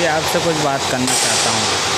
भी आपसे कुछ बात करना चाहता हूँ।